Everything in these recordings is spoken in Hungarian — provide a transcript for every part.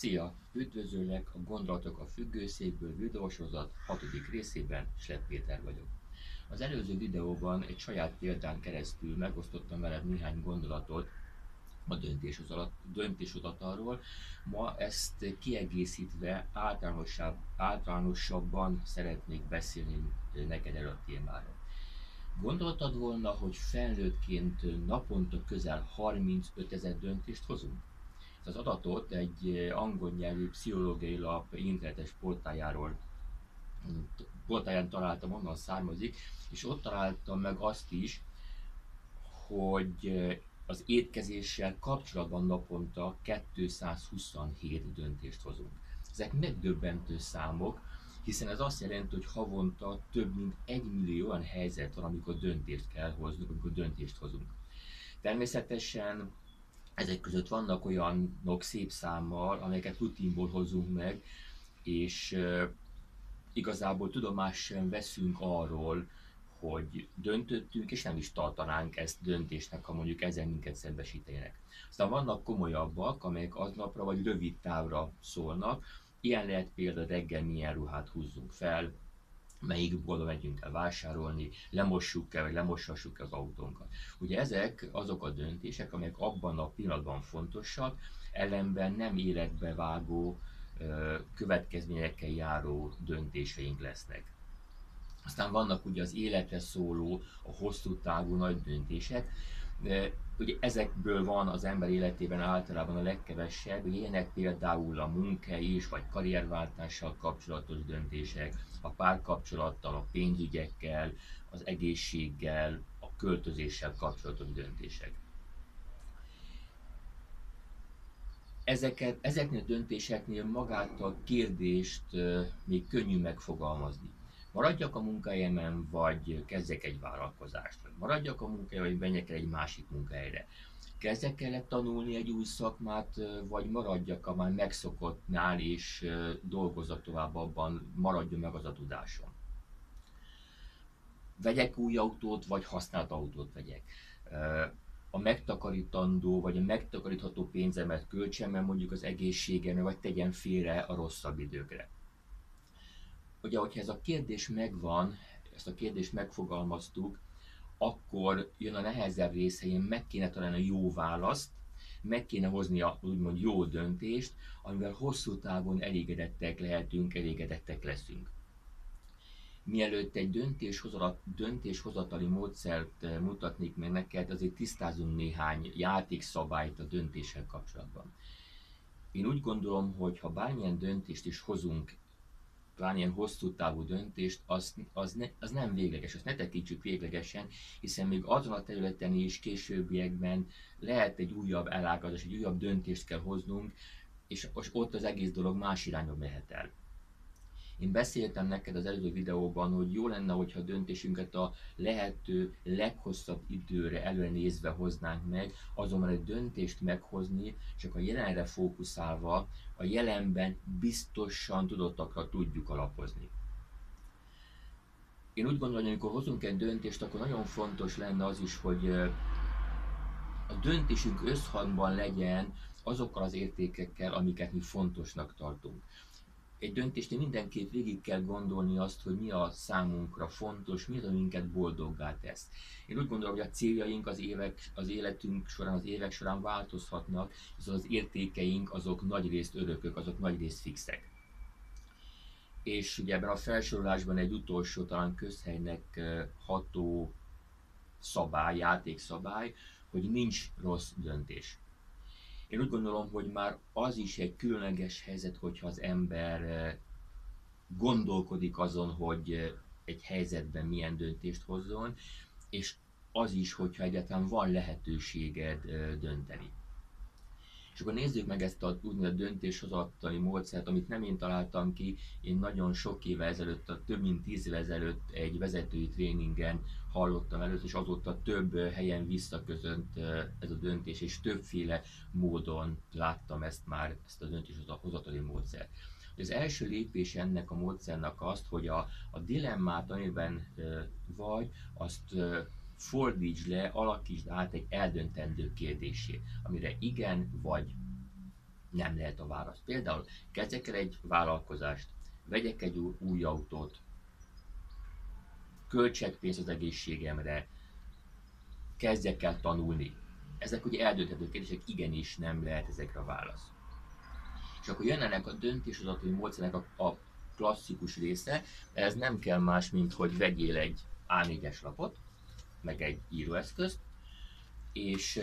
Szia! Üdvözöllek a Gondolatok a függőszékből videósorozat 6. részében, Slep Péter vagyok. Az előző videóban egy saját példán keresztül megosztottam veled néhány gondolatot a döntéshozatalról. Ma ezt kiegészítve általánosabb, általánosabban szeretnék beszélni neked erről a témáról. Gondoltad volna, hogy felnőttként naponta közel 35 ezer döntést hozunk? Az adatot egy eh, angol nyelvű pszichológiai lap internetes portájáról portáján találtam, onnan származik, és ott találtam meg azt is, hogy eh, az étkezéssel kapcsolatban naponta 227 döntést hozunk. Ezek megdöbbentő számok, hiszen ez azt jelenti, hogy havonta több mint egy millió olyan helyzet van, amikor döntést kell hoznunk, amikor döntést hozunk. Természetesen ezek között vannak olyanok szép számmal, amelyeket rutinból hozunk meg, és igazából tudomást sem veszünk arról, hogy döntöttünk, és nem is tartanánk ezt döntésnek, ha mondjuk ezen minket szembesítenek. Aztán vannak komolyabbak, amelyek aznapra vagy rövid távra szólnak. Ilyen lehet például reggel milyen ruhát húzzunk fel, melyik boltba megyünk el vásárolni, lemossuk el, vagy lemossassuk az autónkat. Ugye ezek azok a döntések, amelyek abban a pillanatban fontosak, ellenben nem életbe vágó, következményekkel járó döntéseink lesznek. Aztán vannak ugye az életre szóló, a hosszú távú nagy döntések, ugye ezekből van az ember életében általában a legkevesebb, ilyenek például a munkai és vagy karrierváltással kapcsolatos döntések, a párkapcsolattal, a pénzügyekkel, az egészséggel, a költözéssel kapcsolatos döntések. Ezeket, ezeknél a döntéseknél magát a kérdést még könnyű megfogalmazni. Maradjak a munkahelyemen, vagy kezdjek egy vállalkozást, vagy maradjak a munkahelyemen, vagy menjek el egy másik munkahelyre. Kezdjek el tanulni egy új szakmát, vagy maradjak a már megszokottnál, és dolgozzak tovább abban, maradjon meg az a tudásom. Vegyek új autót, vagy használt autót vegyek. A megtakarítandó, vagy a megtakarítható pénzemet költsem, mert mondjuk az egészségemre, vagy tegyen félre a rosszabb időkre. Ugye, hogyha ez a kérdés megvan, ezt a kérdést megfogalmaztuk, akkor jön a nehezebb része, én meg kéne találni a jó választ, meg kéne hozni a úgymond jó döntést, amivel hosszú távon elégedettek lehetünk, elégedettek leszünk. Mielőtt egy döntéshozat, döntéshozatali módszert eh, mutatnék meg neked, azért tisztázunk néhány játékszabályt a döntéssel kapcsolatban. Én úgy gondolom, hogy ha bármilyen döntést is hozunk talán ilyen hosszú távú döntést, az, az, ne, az nem végleges, azt ne tekintsük véglegesen, hiszen még azon a területen is későbbiekben lehet egy újabb elágazás, egy újabb döntést kell hoznunk, és ott az egész dolog más irányba mehet el. Én beszéltem neked az előző videóban, hogy jó lenne, hogyha a döntésünket a lehető leghosszabb időre előre nézve hoznánk meg, azonban egy döntést meghozni, csak a jelenre fókuszálva, a jelenben biztosan tudottakra tudjuk alapozni. Én úgy gondolom, hogy amikor hozunk egy döntést, akkor nagyon fontos lenne az is, hogy a döntésünk összhangban legyen azokkal az értékekkel, amiket mi fontosnak tartunk egy döntésnél mindenképp végig kell gondolni azt, hogy mi a számunkra fontos, mi az, ami minket boldoggá tesz. Én úgy gondolom, hogy a céljaink az, évek, az életünk során, az évek során változhatnak, és az értékeink azok nagyrészt örökök, azok nagyrészt fixek. És ugye ebben a felsorolásban egy utolsó, talán közhelynek ható szabály, játékszabály, hogy nincs rossz döntés. Én úgy gondolom, hogy már az is egy különleges helyzet, hogyha az ember eh, gondolkodik azon, hogy eh, egy helyzetben milyen döntést hozzon, és az is, hogyha egyáltalán van lehetőséged eh, dönteni. És akkor nézzük meg ezt a úgynevezett döntéshozatali módszert, amit nem én találtam ki, én nagyon sok éve ezelőtt, a több mint tíz éve ezelőtt egy vezetői tréningen hallottam előtt, és azóta több helyen visszaközönt ez a döntés, és többféle módon láttam ezt már, ezt a döntéshozatali módszert. Az első lépés ennek a módszernek azt, hogy a, a dilemmát, amiben vagy, azt fordítsd le, alakítsd át egy eldöntendő kérdésé, amire igen vagy nem lehet a válasz. Például kezdjek el egy vállalkozást, vegyek egy új autót, költsek pénzt az egészségemre, kezdjek el tanulni. Ezek ugye eldönthető kérdések, igenis nem lehet ezekre a válasz. És akkor jön ennek a döntéshozatai módszernek a, a klasszikus része, ez nem kell más, mint hogy vegyél egy A4-es lapot, meg egy íróeszközt, és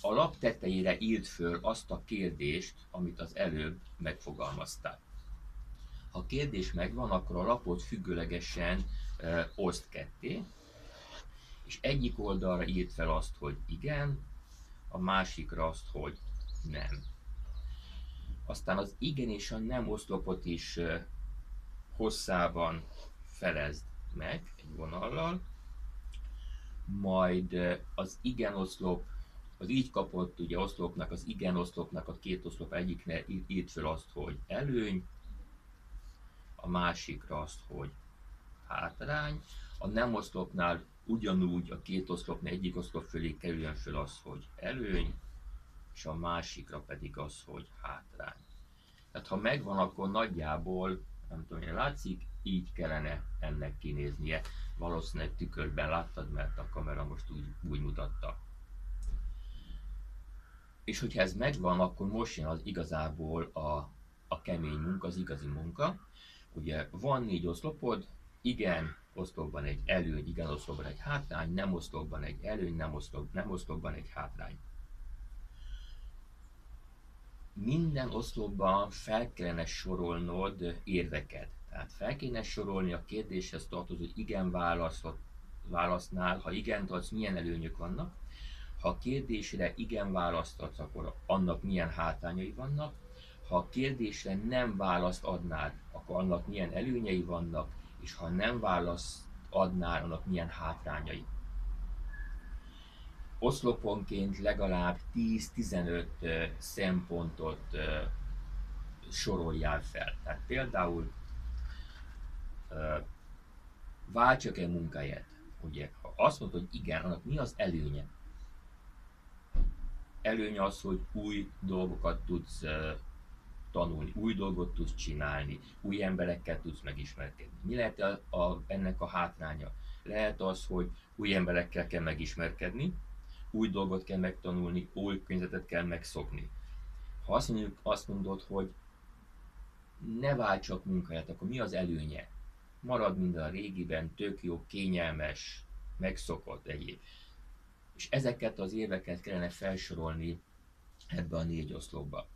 a lap tetejére írt föl azt a kérdést, amit az előbb megfogalmaztál. Ha a kérdés megvan, akkor a lapot függőlegesen e, oszt ketté, és egyik oldalra írt fel azt, hogy igen, a másikra azt, hogy nem. Aztán az igen és a nem oszlopot is e, hosszában felezd meg egy vonallal, majd az igen oszlop, az így kapott ugye oszlopnak, az igen oszlopnak a két oszlop egyikne írt fel azt, hogy előny, a másikra azt, hogy hátrány. A nem oszlopnál ugyanúgy a két oszlopnál egyik oszlop fölé kerüljön fel az, hogy előny, és a másikra pedig az, hogy hátrány. Tehát ha megvan, akkor nagyjából, nem tudom, hogy látszik, így kellene ennek kinéznie. Valószínűleg tükörben láttad, mert a kamera most úgy, úgy mutatta. És hogyha ez megvan, akkor most jön az igazából a, a kemény munka, az igazi munka. Ugye van négy oszlopod, igen, oszlopban egy előny, igen, oszlopban egy hátrány, nem oszlopban egy előny, nem, oszlop, nem oszlopban egy hátrány. Minden oszlopban fel kellene sorolnod érveket. Tehát fel kéne sorolni a kérdéshez tartozó igen válaszot, válasznál, ha igen adsz, milyen előnyök vannak. Ha a kérdésre igen választatsz, akkor annak milyen hátrányai vannak. Ha a kérdésre nem választ adnál, akkor annak milyen előnyei vannak, és ha nem választ adnál, annak milyen hátrányai. Oszloponként legalább 10-15 szempontot soroljál fel. Tehát például váltsak-e munkáját? Ugye, ha azt mondod, hogy igen, annak mi az előnye? Előnye az, hogy új dolgokat tudsz tanulni, új dolgot tudsz csinálni, új emberekkel tudsz megismerkedni. Mi lehet a, a, ennek a hátránya? Lehet az, hogy új emberekkel kell megismerkedni, új dolgot kell megtanulni, új környezetet kell megszokni. Ha azt, mondjuk, azt mondod, hogy ne váltsak munkáját, akkor mi az előnye? marad minden a régiben, tök jó, kényelmes, megszokott egyéb. És ezeket az éveket kellene felsorolni ebbe a négy oszlopba.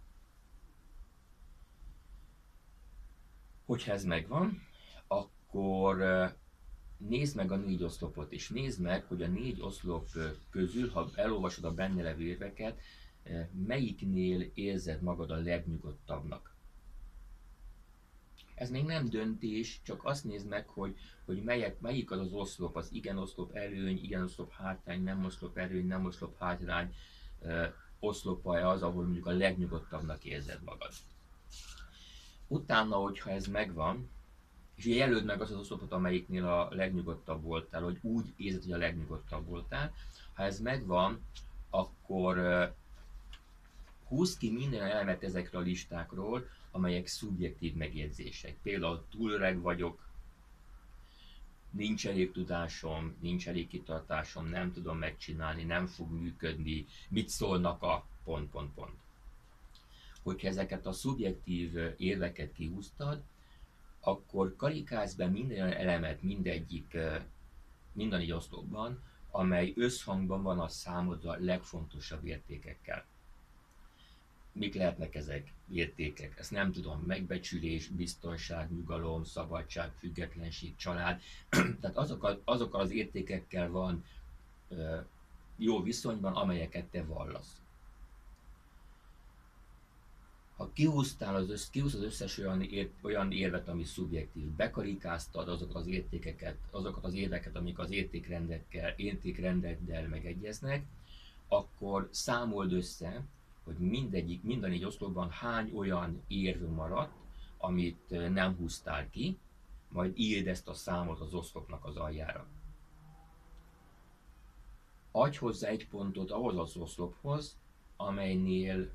Hogyha ez megvan, akkor nézd meg a négy oszlopot, és nézd meg, hogy a négy oszlop közül, ha elolvasod a benne levő érveket, melyiknél érzed magad a legnyugodtabbnak. Ez még nem döntés, csak azt nézd meg, hogy, hogy melyek, melyik az az oszlop, az igen oszlop előny, igen oszlop hátrány, nem oszlop előny, nem oszlop hátrány, oszlopa az, ahol mondjuk a legnyugodtabbnak érzed magad. Utána, hogyha ez megvan, és jelöld meg az az oszlopot, amelyiknél a legnyugodtabb voltál, hogy úgy érzed, hogy a legnyugodtabb voltál. Ha ez megvan, akkor húz ki minden elemet ezekről a listákról, amelyek szubjektív megjegyzések. Például túl öreg vagyok, nincs elég tudásom, nincs elég kitartásom, nem tudom megcsinálni, nem fog működni, mit szólnak a pont, pont, pont. Hogyha ezeket a szubjektív érveket kihúztad, akkor karikázz be minden olyan elemet mindegyik, minden egy oszlopban, amely összhangban van a számodra legfontosabb értékekkel mik lehetnek ezek értékek. Ezt nem tudom, megbecsülés, biztonság, nyugalom, szabadság, függetlenség, család. Tehát azokkal, azokkal az értékekkel van jó viszonyban, amelyeket te vallasz. Ha kihúztál az, össz, kihúz az összes olyan, ér, olyan érvet, ami szubjektív, bekarikáztad azokat az értékeket, azokat az érveket, amik az értékrendekkel, értékrendeddel megegyeznek, akkor számold össze, hogy mindegyik, minden egy oszlopban hány olyan érv maradt, amit nem húztál ki, majd írd ezt a számot az oszlopnak az aljára. Adj hozzá egy pontot ahhoz az oszlophoz, amelynél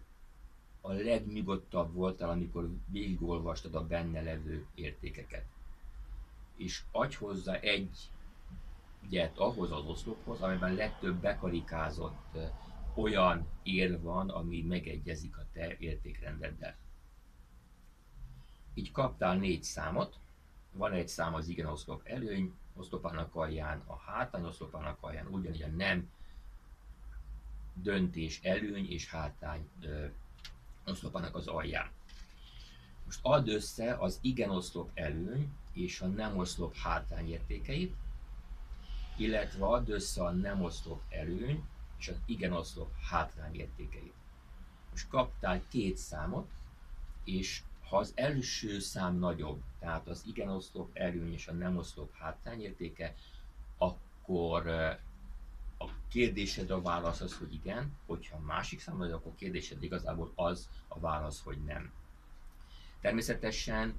a legnyugodtabb voltál, amikor végigolvastad a benne levő értékeket. És adj hozzá egy egyet ahhoz az oszlophoz, amiben legtöbb bekarikázott olyan ér van, ami megegyezik a te értékrendeddel. Így kaptál négy számot, van egy szám az igen oszlop előny, oszlopának alján, a hátány oszlopának alján, ugyanígy a nem döntés előny és hátány ö, oszlopának az alján. Most add össze az igen oszlop előny és a nem oszlop hátány értékeit, illetve add össze a nem oszlop előny és az igen oszlop hátrány értékeit. Most kaptál két számot, és ha az első szám nagyobb, tehát az igen oszlop előny és a nem oszlop hátrány értéke, akkor kérdésed a válasz az, hogy igen, hogyha a másik szám nagyobb, akkor kérdésed igazából az a válasz, hogy nem. Természetesen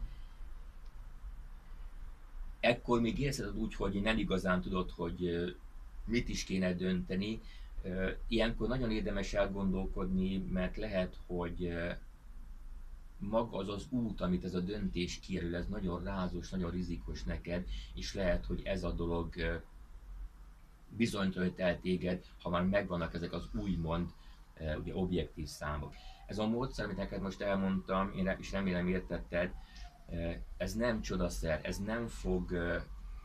ekkor még érzed úgy, hogy nem igazán tudod, hogy mit is kéne dönteni. Ilyenkor nagyon érdemes elgondolkodni, mert lehet, hogy maga az az út, amit ez a döntés kijelöl, ez nagyon rázós, nagyon rizikos neked, és lehet, hogy ez a dolog bizonytalanít el téged, ha már megvannak ezek az úgymond ugye, objektív számok. Ez a módszer, amit neked most elmondtam, én is remélem értetted, ez nem csodaszer, ez nem fog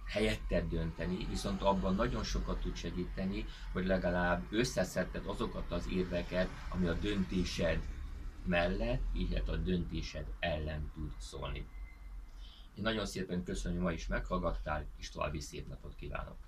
helyetted dönteni, viszont abban nagyon sokat tud segíteni, hogy legalább összeszedted azokat az érveket, ami a döntésed mellett, illetve a döntésed ellen tud szólni. Én nagyon szépen köszönöm, hogy ma is meghallgattál, és további szép napot kívánok!